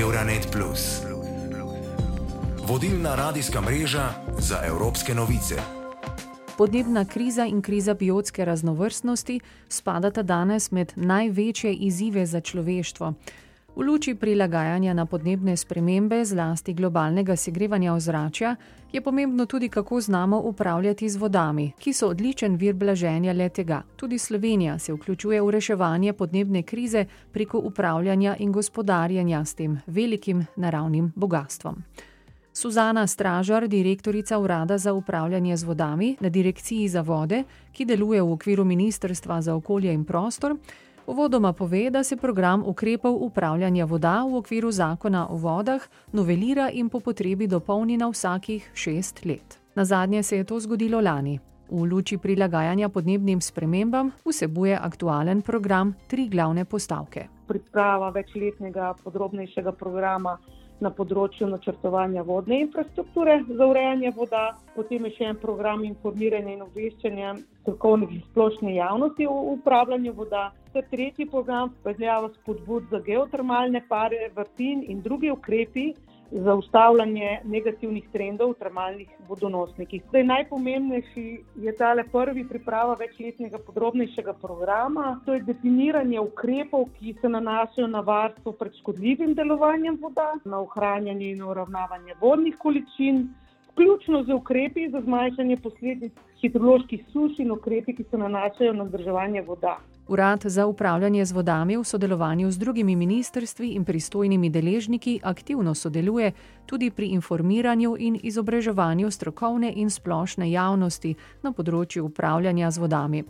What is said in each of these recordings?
Euronet. Vodilna radijska mreža za evropske novice. Podnebna kriza in kriza biotske raznovrstnosti spadata danes med največje izzive za človeštvo. V luči prilagajanja na podnebne spremembe, zlasti globalnega segrevanja ozračja, je pomembno tudi, kako znamo upravljati z vodami, ki so odličen vir blaženja le tega. Tudi Slovenija se vključuje v reševanje podnebne krize preko upravljanja in gospodarjenja s tem velikim naravnim bogatstvom. Suzana Stražar, direktorica Urada za upravljanje z vodami na Direkciji za vode, ki deluje v okviru Ministrstva za okolje in prostor, Uvodoma pove, da se program ukrepov upravljanja voda v okviru zakona o vodah novelira in po potrebi dopolni na vsakih šest let. Na zadnje se je to zgodilo lani. V luči prilagajanja podnebnim spremembam vsebuje aktualen program tri glavne postavke. Priprava večletnega podrobnejšega programa na področju načrtovanja vodne infrastrukture za urejanje voda, potem je še en program informiranja in obveščanja strokovnih in splošne javnosti o upravljanju voda, ter tretji program speljava spodbud za geotermalne pare, vrtin in drugi ukrepi, za ustavljanje negativnih trendov v termalnih vodonosnikih. Zdaj, najpomembnejši je tale prvi priprava večletnega podrobnejšega programa. To je definiranje ukrepov, ki se nanašajo na varstvo pred škodljivim delovanjem voda, na ohranjanje in uravnavanje vodnih količin, vključno z ukrepi za zmanjšanje posledic hidroloških suš in ukrepi, ki se nanašajo na vzdrževanje voda. Urad za upravljanje z vodami v sodelovanju z drugimi ministrstvi in pristojnimi deležniki aktivno sodeluje tudi pri informiranju in izobraževanju strokovne in splošne javnosti na področju upravljanja z vodami.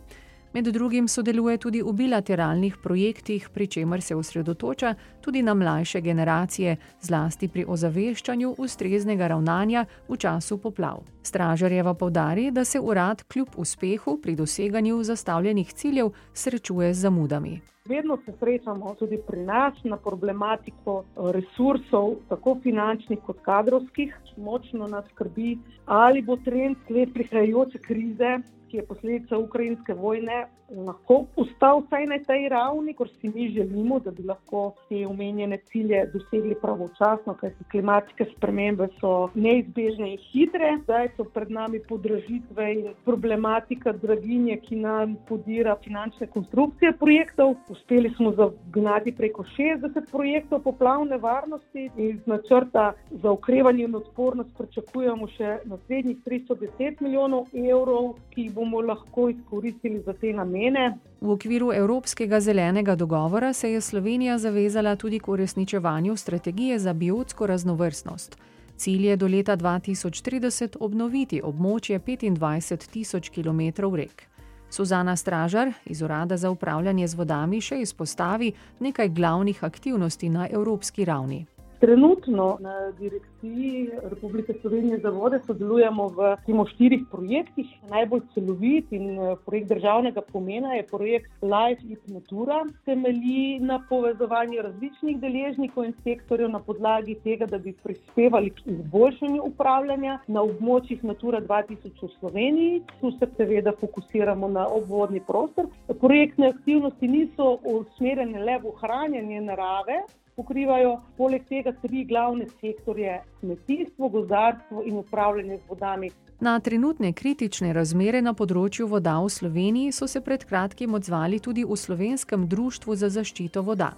Med drugim sodeluje tudi v bilateralnih projektih, pri čemer se osredotoča tudi na mlajše generacije, zlasti pri ozaveščanju ustreznega ravnanja v času poplav. Stražarjeva povdari, da se urad kljub uspehu pri doseganju zastavljenih ciljev srečuje z zamudami. Vedno se srečamo tudi pri nas na problematiko resursov, tako finančnih kot kadrovskih. Močno nas skrbi, ali bo trend sled prihajajoče krize ki je posledica ukrajinske vojne, lahko ustal vsaj na tej ravni, kot si mi želimo, da bi lahko te omenjene cilje dosegli pravočasno, kajti klimatske spremembe so neizbežne in hitre. Zdaj so pred nami podražitve in problematika draginje, ki nam podira finančne konstrukcije projektov. Uspeli smo zagnati preko 60 projektov poplavne varnosti in iz načrta za okrevanje in odpornost pričakujemo še naslednjih 310 milijonov evrov, ki jih bomo lahko izkoristili za te namene namene. V okviru Evropskega zelenega dogovora se je Slovenija zavezala tudi k uresničevanju strategije za biotsko raznovrstnost. Cilj je do leta 2030 obnoviti območje 25 tisoč km rek. Suzana Stražar iz Urada za upravljanje z vodami še izpostavi nekaj glavnih aktivnosti na evropski ravni. Trenutno na direkciji Republike Slovenije za vode sodelujemo v timo štirih projektih. Najbolj celovit in eh, projekt državnega pomena je projekt Life It Natura. Temelji na povezovanju različnih deležnikov in sektorjev na podlagi tega, da bi prispevali k izboljšanju upravljanja na območjih Natura 2000 v Sloveniji. Tu se seveda fokusiramo na obvodni prostor. Projektne aktivnosti niso usmerjene le v ohranjanje narave, pokrivajo poleg tega tri glavne sektorje: kmetijstvo, gozdarstvo in upravljanje z vodami. Na trenutne kritične razmere na področju voda v Sloveniji so se pred kratkim odzvali tudi v Slovenskem društvu za zaščito voda.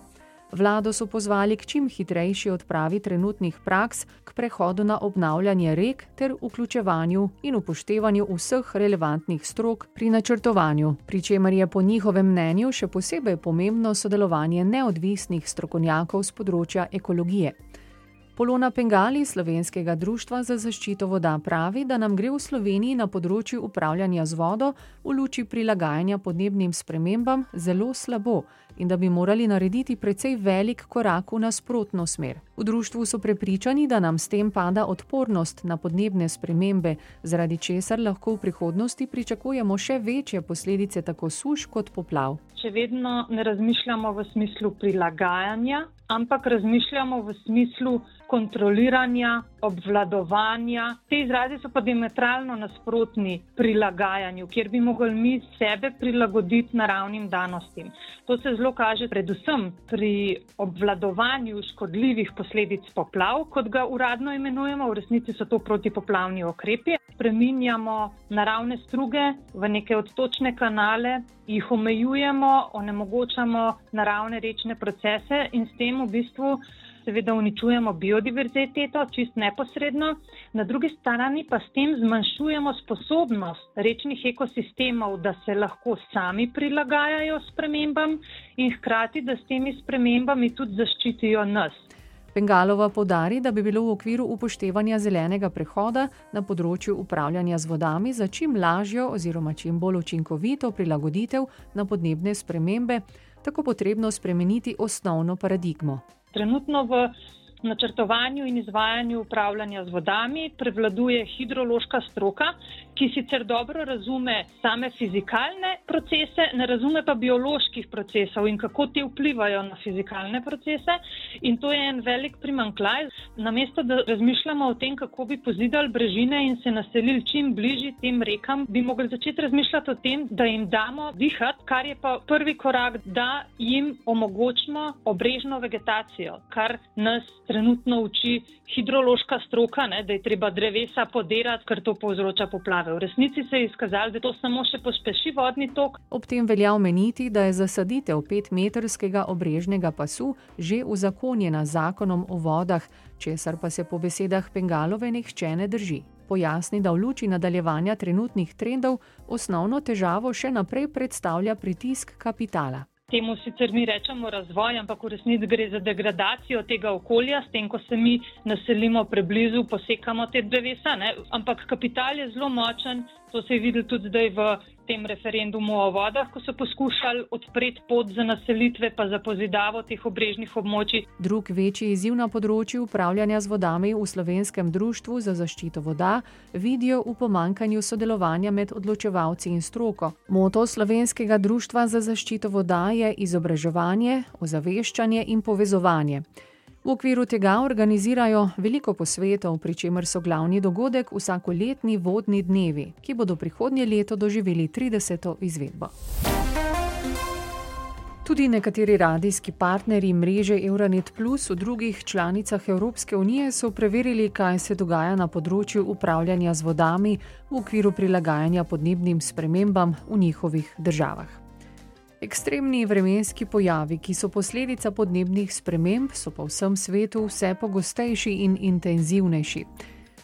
Vlado so pozvali k čim hitrejši odpravi trenutnih praks, k prehodu na obnavljanje rek ter vključevanju in upoštevanju vseh relevantnih strok pri načrtovanju, pri čemer je po njihovem mnenju še posebej pomembno sodelovanje neodvisnih strokovnjakov z področja ekologije. Polona Pengali Slovenskega društva za zaščito voda pravi, da nam gre v Sloveniji na področju upravljanja z vodo v luči prilagajanja podnebnim spremembam zelo slabo in da bi morali narediti precej velik korak v nasprotno smer. V društvu so prepričani, da nam s tem pada odpornost na podnebne spremembe, zaradi česar lahko v prihodnosti pričakujemo še večje posledice tako suš kot poplav. Še vedno ne razmišljamo v smislu prilagajanja, ampak razmišljamo v smislu kontroliranja, obvladovanja. Te izrazi so pa diametralno nasprotni prilagajanju, kjer bi mogli mi sebe prilagoditi naravnim danostim. To se zelo kaže predvsem pri obvladovanju škodljivih posledic poplav, kot ga uradno imenujemo, v resnici so to protipoplavni okrepi. Spreminjamo naravne struge v neke odtočne kanale, jih omejujemo, onemogočamo naravne rečne procese in s tem v bistvu seveda uničujemo biodiverziteto, čist neposredno, na drugi strani pa s tem zmanjšujemo sposobnost rečnih ekosistemov, da se lahko sami prilagajajo spremembam in hkrati, da s temi spremembami tudi zaščitijo nas. Pengalova podari, da bi bilo v okviru upoštevanja zelenega prehoda na področju upravljanja z vodami za čim lažjo oziroma čim bolj učinkovito prilagoditev na podnebne spremembe, tako potrebno spremeniti osnovno paradigmo. Trenutno v načrtovanju in izvajanju upravljanja z vodami prevladuje hidrološka stroka, ki sicer dobro razume same fizikalne procese, ne razume pa bioloških procesov in kako ti vplivajo na fizikalne procese. In to je en velik primankljaj. Namesto da razmišljamo o tem, kako bi pozidali brežine in se naselili čim bližje tem rekam, bi mogli začeti razmišljati o tem, da jim damo dihati, kar je pa prvi korak, da jim omogočimo obrežno vegetacijo, kar nas trenutno uči hidrološka stroka, ne, da je treba drevesa podirati, ker to povzroča poplave. V resnici se je izkazalo, da to samo še pospeši vodni tok. Ob tem velja omeniti, da je zasaditev petmetrskega obrežnega pasu že uzakonjena zakonom o vodah, česar pa se po besedah Pengalove nihče ne drži. Pojasni, da v luči nadaljevanja trenutnih trendov osnovno težavo še naprej predstavlja pritisk kapitala. Temu sicer mi rečemo razvoj, ampak v resnici gre za degradacijo tega okolja, s tem, ko se mi naselimo preblizu, posekamo te drevesa. Ne? Ampak kapital je zelo močen, to se je videlo tudi zdaj v tem referendumu o vodah, ko so poskušali odpreti pot za naselitve, pa za pozidavo teh obrežnih območij. Drug večji izziv na področju upravljanja z vodami v slovenskem društvu za zaščito voda vidijo v pomankanju sodelovanja med odločevalci in stroko. Moto slovenskega društva za zaščito voda je izobraževanje, ozaveščanje in povezovanje. V okviru tega organizirajo veliko posvetov, pri čemer so glavni dogodek vsakoletni vodni dnevi, ki bodo prihodnje leto doživeli 30. izvedbo. Tudi nekateri radijski partnerji mreže Euronet Plus v drugih članicah Evropske unije so preverili, kaj se dogaja na področju upravljanja z vodami v okviru prilagajanja podnebnim spremembam v njihovih državah. Ekstremni vremenski pojavi, ki so posledica podnebnih sprememb, so po vsem svetu vse pogostejši in intenzivnejši.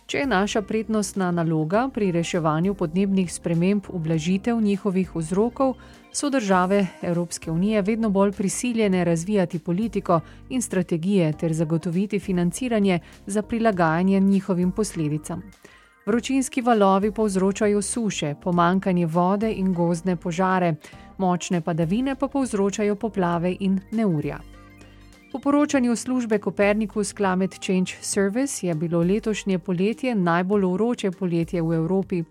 Če je naša prednostna naloga pri reševanju podnebnih sprememb ublažitev njihovih vzrokov, so države Evropske unije vedno bolj prisiljene razvijati politiko in strategije ter zagotoviti financiranje za prilagajanje njihovim posledicam. Vročinski valovi povzročajo suše, pomankanje vode in gozdne požare, močne padavine pa povzročajo poplave in neurja. Po poročanju službe Copernicus Climate Change Service je bilo letošnje poletje najbolj vroče poletje v Evropi.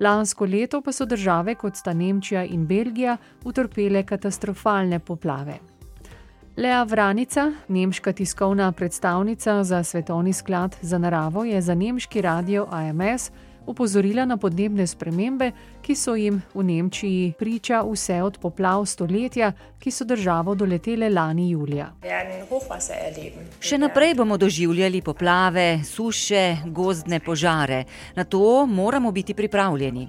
Lansko leto pa so države kot sta Nemčija in Belgija utrpele katastrofalne poplave. Lea Vranica, nemška tiskovna predstavnica za Svetovni sklad za naravo, je za nemški radio AMS opozorila na podnebne spremembe, ki so jim v Nemčiji priča vse od poplav stoletja, ki so državo doletele lani julija. Še naprej bomo doživljali poplave, suše, gozdne požare. Na to moramo biti pripravljeni.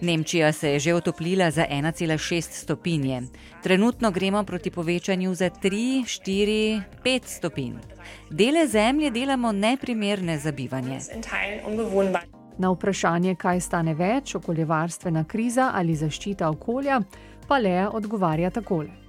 Nemčija se je že otoplila za 1,6 stopinje. Trenutno gremo proti povečanju za 3, 4, 5 stopinj. Dele zemlje delamo neprimerne za bivanje. Na vprašanje, kaj stane več, okoljevarstvena kriza ali zaščita okolja, pa Lea odgovarja takole.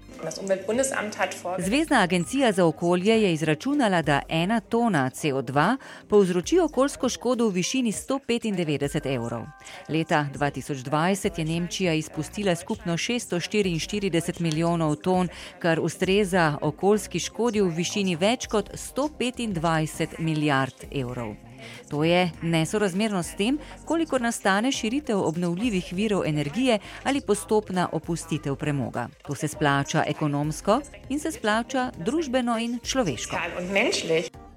Zvezdna agencija za okolje je izračunala, da ena tona CO2 povzroči okoljsko škodo v višini 195 evrov. Leta 2020 je Nemčija izpustila skupno 644 milijonov ton, kar ustreza okoljski škodi v višini več kot 125 milijard evrov. To je nesorazmerno s tem, koliko nastane širitev obnovljivih virov energije ali postopna opustitev premoga. To se splača ekonomsko in se splača družbeno in človeško.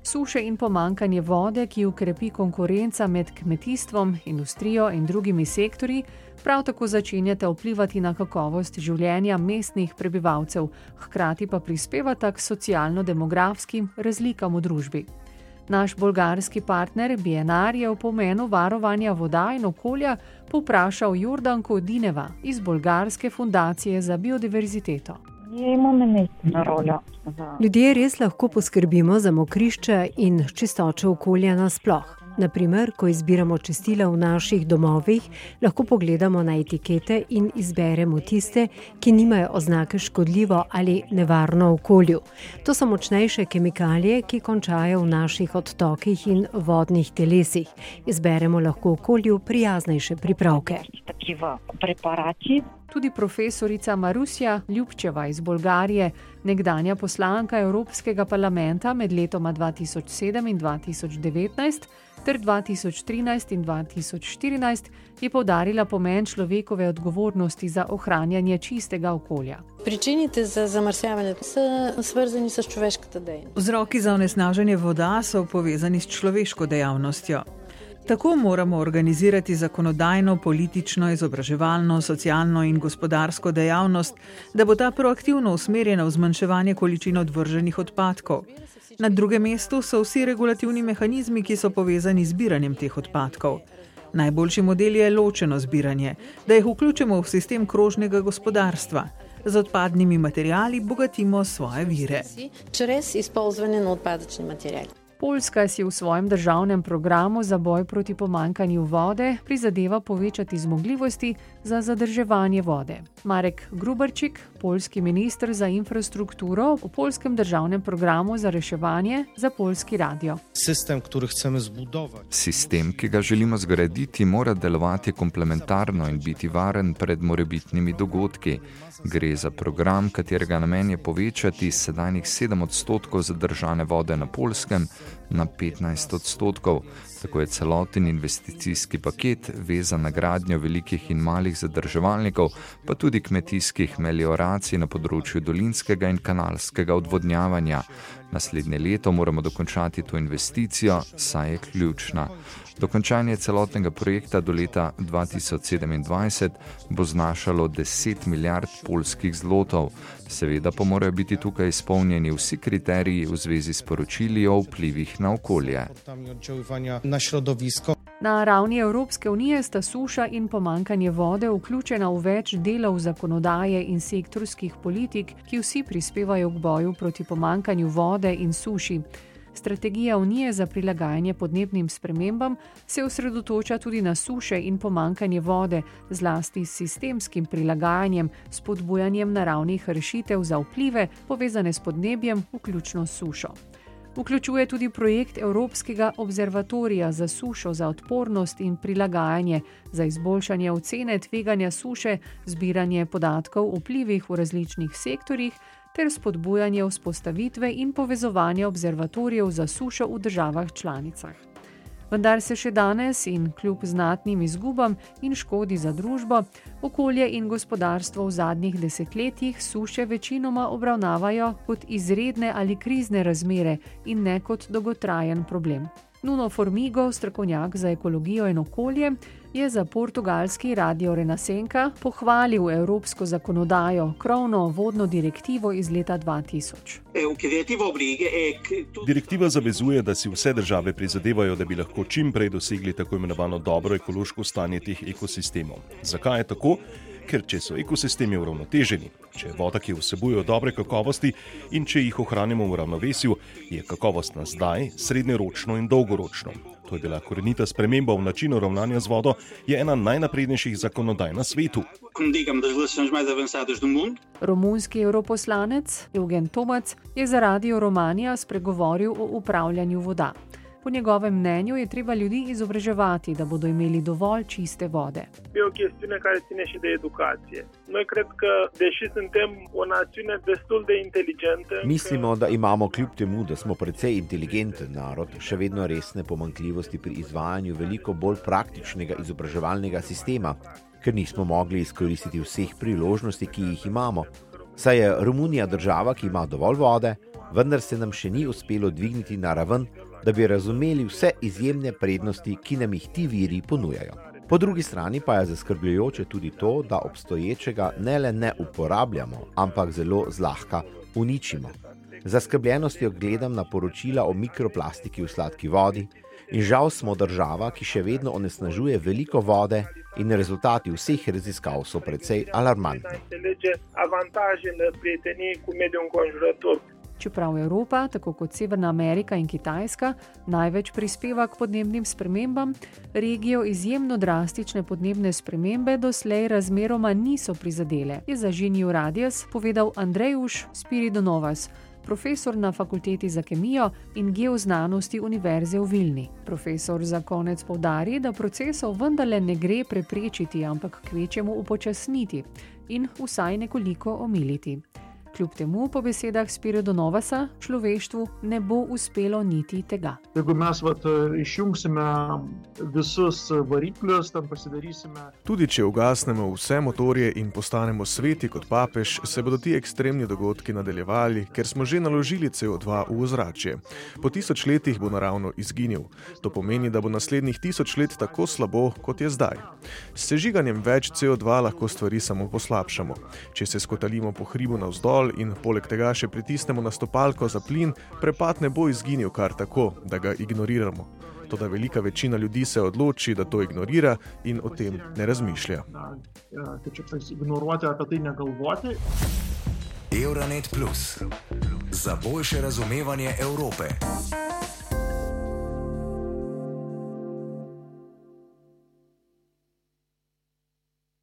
Suše in pomankanje vode, ki ukrepi konkurenca med kmetijstvom, industrijo in drugimi sektorji, Prav tako začenjate vplivati na kakovost življenja mestnih prebivalcev, hkrati pa prispevate k socialno-demografskim razlikam v družbi. Naš bolgarski partner BNR je v pomenu varovanja voda in okolja povprašal Jordanko Dineva iz Bolgarske fundacije za biodiverziteto. Ljudje res lahko poskrbimo za mokrišče in čistočo okolja nasploh. Naprimer, ko izbiramo čistila v naših domovih, lahko pogledamo na etikete in izberemo tiste, ki nimajo oznake škodljivo ali nevarno okolju. To so močnejše kemikalije, ki končajo v naših odtokih in vodnih telesih. Izberemo lahko okolju prijaznejše pripravke. Tudi profesorica Marusja Ljubčeva iz Bolgarije, nekdanja poslanka Evropskega parlamenta med letoma 2007 in 2019 ter 2013 in 2014 je povdarila pomen človekove odgovornosti za ohranjanje čistega okolja. Pričinite za zamrzavanje so svezani s človeško dejavnostjo. Vzroki za onesnaženje voda so povezani s človeško dejavnostjo. Tako moramo organizirati zakonodajno, politično, izobraževalno, socialno in gospodarsko dejavnost, da bo ta proaktivno usmerjena v zmanjševanje količin odvrženih odpadkov. Na drugem mestu so vsi regulativni mehanizmi, ki so povezani z zbiranjem teh odpadkov. Najboljši model je ločeno zbiranje, da jih vključimo v sistem krožnega gospodarstva. Z odpadnimi materijali bogatimo svoje vire. Čez izpolnjevanje odpadnih materijalov. Poljska si v svojem državnem programu za boj proti pomankanju vode prizadeva povečati zmogljivosti za zadrževanje vode. Marek Grubarčik, poljski ministr za infrastrukturo v poljskem državnem programu za reševanje za polski radio. Sistem. Sistem, ki ga želimo zgraditi, mora delovati komplementarno in biti varen pred morebitnimi dogodki. Gre za program, katerega namen je povečati sedajnih 7 odstotkov zadržane vode na polskem na 15 odstotkov. Tako je celoten investicijski paket vezan na gradnjo velikih in malih zadrževalnikov, pa tudi kmetijskih melioracij na področju dolinskega in kanalskega odvodnjavanja. Naslednje leto moramo dokončati to investicijo, saj je ključna. Dokončanje celotnega projekta do leta 2027 bo znašalo 10 milijard polskih zlotov. Seveda pa morajo biti tukaj izpolnjeni vsi kriteriji v zvezi s poročili o vplivih na okolje. Na ravni Evropske unije sta suša in pomankanje vode vključena v več delov zakonodaje in sektorskih politik, ki vsi prispevajo k boju proti pomankanju vode in suši. Strategija Unije za prilagajanje podnebnim spremembam se osredotoča tudi na suše in pomankanje vode, zlasti s sistemskim prilagajanjem, spodbujanjem naravnih rešitev za vplive povezane s podnebjem, vključno s sušo. Vključuje tudi projekt Evropskega observatorija za sušo za odpornost in prilagajanje, za izboljšanje ocene tveganja suše, zbiranje podatkov o vplivih v različnih sektorjih ter spodbujanje vzpostavitve in povezovanja observatorijev za sušo v državah članicah. Vendar se še danes in kljub znatnim izgubam in škodi za družbo, okolje in gospodarstvo v zadnjih desetletjih suše večinoma obravnavajo kot izredne ali krizne razmere in ne kot dolgotrajen problem. Nuno Formigo, strokovnjak za ekologijo in okolje, je za portugalski radio Renasenka pohvalil evropsko zakonodajo, krovno vodno direktivo iz leta 2000. Direktiva zavezuje, da si vse države prizadevajo, da bi lahko čim prej dosegli tako imenovano dobro ekološko stanje teh ekosistemov. Zakaj je tako? ker če so ekosistemi uravnoteženi, če je voda, ki vsebujejo dobre kakovosti in če jih ohranimo v ravnovesju, je kakovost na zdaj, srednjeročno in dolgoročno. To je bila korenita sprememba v načinu ravnanja z vodo, je ena najnaprednejših zakonodaj na svetu. Romunski europoslanec Eugen Tomac je za radio Romanija spregovoril o upravljanju voda. Po njegovem mnenju je treba ljudi izobraževati, da bodo imeli dovolj čiste vode. Je o chestiune care ține și de educație. Noi cred că, deși suntem o națiune destul de inteligentă, Mislimo, da imamo kljub temu, da smo precej inteligenten narod, še vedno resne pomankljivosti pri izvajanju veliko bolj praktičnega izobraževalnega sistema, ker nismo mogli izkoristiti vseh priložnosti, ki jih imamo. Saj je Romunija država, ki ima dovolj vode, vendar se nam še ni uspelo dvigniti na raven, da bi razumeli vse izjemne prednosti, ki nam jih ti viri ponujajo. Po drugi strani pa je zaskrbljujoče tudi to, da obstoječega ne le ne uporabljamo, ampak zelo zlahka uničimo. Zaskrbljenostjo gledam na poročila o mikroplastiki v sladki vodi in žal smo država, ki še vedno onesnažuje veliko vode in rezultati vseh raziskav so precej alarmantni. Čeprav Evropa, tako kot Severna Amerika in Kitajska, največ prispeva k podnebnim spremembam, regijo izjemno drastične podnebne spremembe doslej razmeroma niso prizadele, je za Žinju Radijas povedal Andrejuš Spiridonovas, profesor na fakulteti za kemijo in geoznanosti Univerze v Vilni. Profesor za konec povdari, da procesov vendarle ne gre preprečiti, ampak kvečemu upočasniti in vsaj nekoliko omiliti. Kljub temu, po besedah Spirido Novasa, človeštvu ne bo uspelo niti tega. Tudi če ugasnemo vse motorje in postanemo sveti kot papež, se bodo ti ekstremni dogodki nadaljevali, ker smo že naložili CO2 v ozračje. Po tisoč letih bo naravno izginil. To pomeni, da bo naslednjih tisoč let tako slabo, kot je zdaj. S sežiganjem več CO2 lahko stvari samo poslabšamo. Če se skotalimo po hribu navzdol, in poleg tega še pritisnemo na stopalko za plin, prepad ne bo izginil kar tako, da ga ignoriramo. Toda velika večina ljudi se odloči, da to ignorira in o tem ne razmišlja. Euronet Plus za boljše razumevanje Evrope.